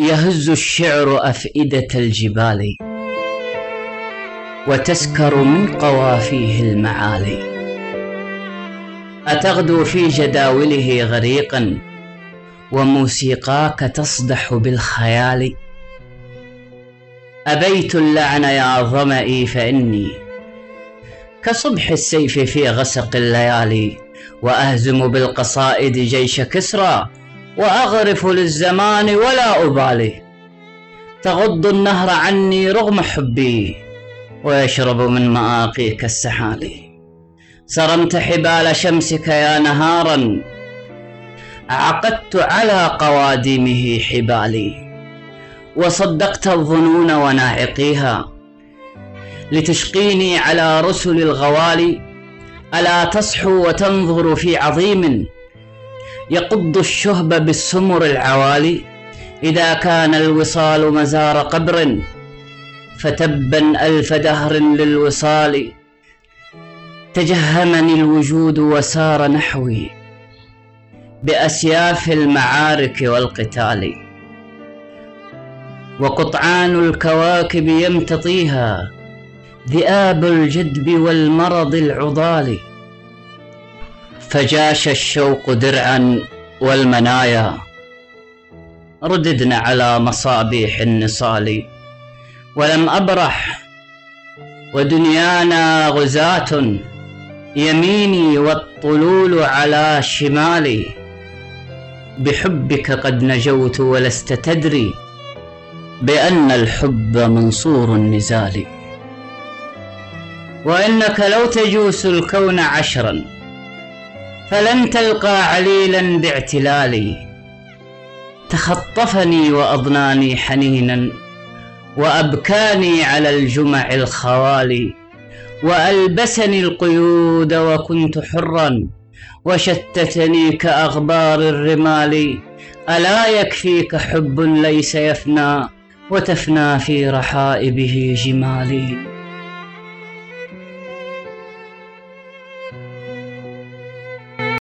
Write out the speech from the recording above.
يهز الشعر أفئدة الجبال وتسكر من قوافيه المعالي أتغدو في جداوله غريقا وموسيقاك تصدح بالخيال. أبيت اللعن يا ظمئي فإني كصبح السيف في غسق الليالي وأهزم بالقصائد جيش كسرى وأغرف للزمان ولا أبالي. تغض النهر عني رغم حبي ويشرب من مآقيك السحالي. صرمت حبال شمسك يا نهارا عقدت على قوادمه حبالي. وصدقت الظنون وناعقيها لتشقيني على رسل الغوالي. ألا تصحو وتنظر في عظيم يقض الشهب بالسمر العوالي إذا كان الوصال مزار قبر فتبا ألف دهر للوصال تجهمني الوجود وسار نحوي بأسياف المعارك والقتال وقطعان الكواكب يمتطيها ذئاب الجدب والمرض العضال فجاش الشوق درعا والمنايا. رددن على مصابيح النصال. ولم أبرح ودنيانا غزاة. يميني والطلول على شمالي. بحبك قد نجوت ولست تدري بأن الحب منصور النزال. وإنك لو تجوس الكون عشرا فلن تلقى عليلا باعتلالي. تخطفني وأضناني حنينا وأبكاني على الجمع الخوالي. وألبسني القيود وكنت حرا وشتتني كأغبار الرمال. ألا يكفيك حب ليس يفنى وتفنى في رحائبه جمالي.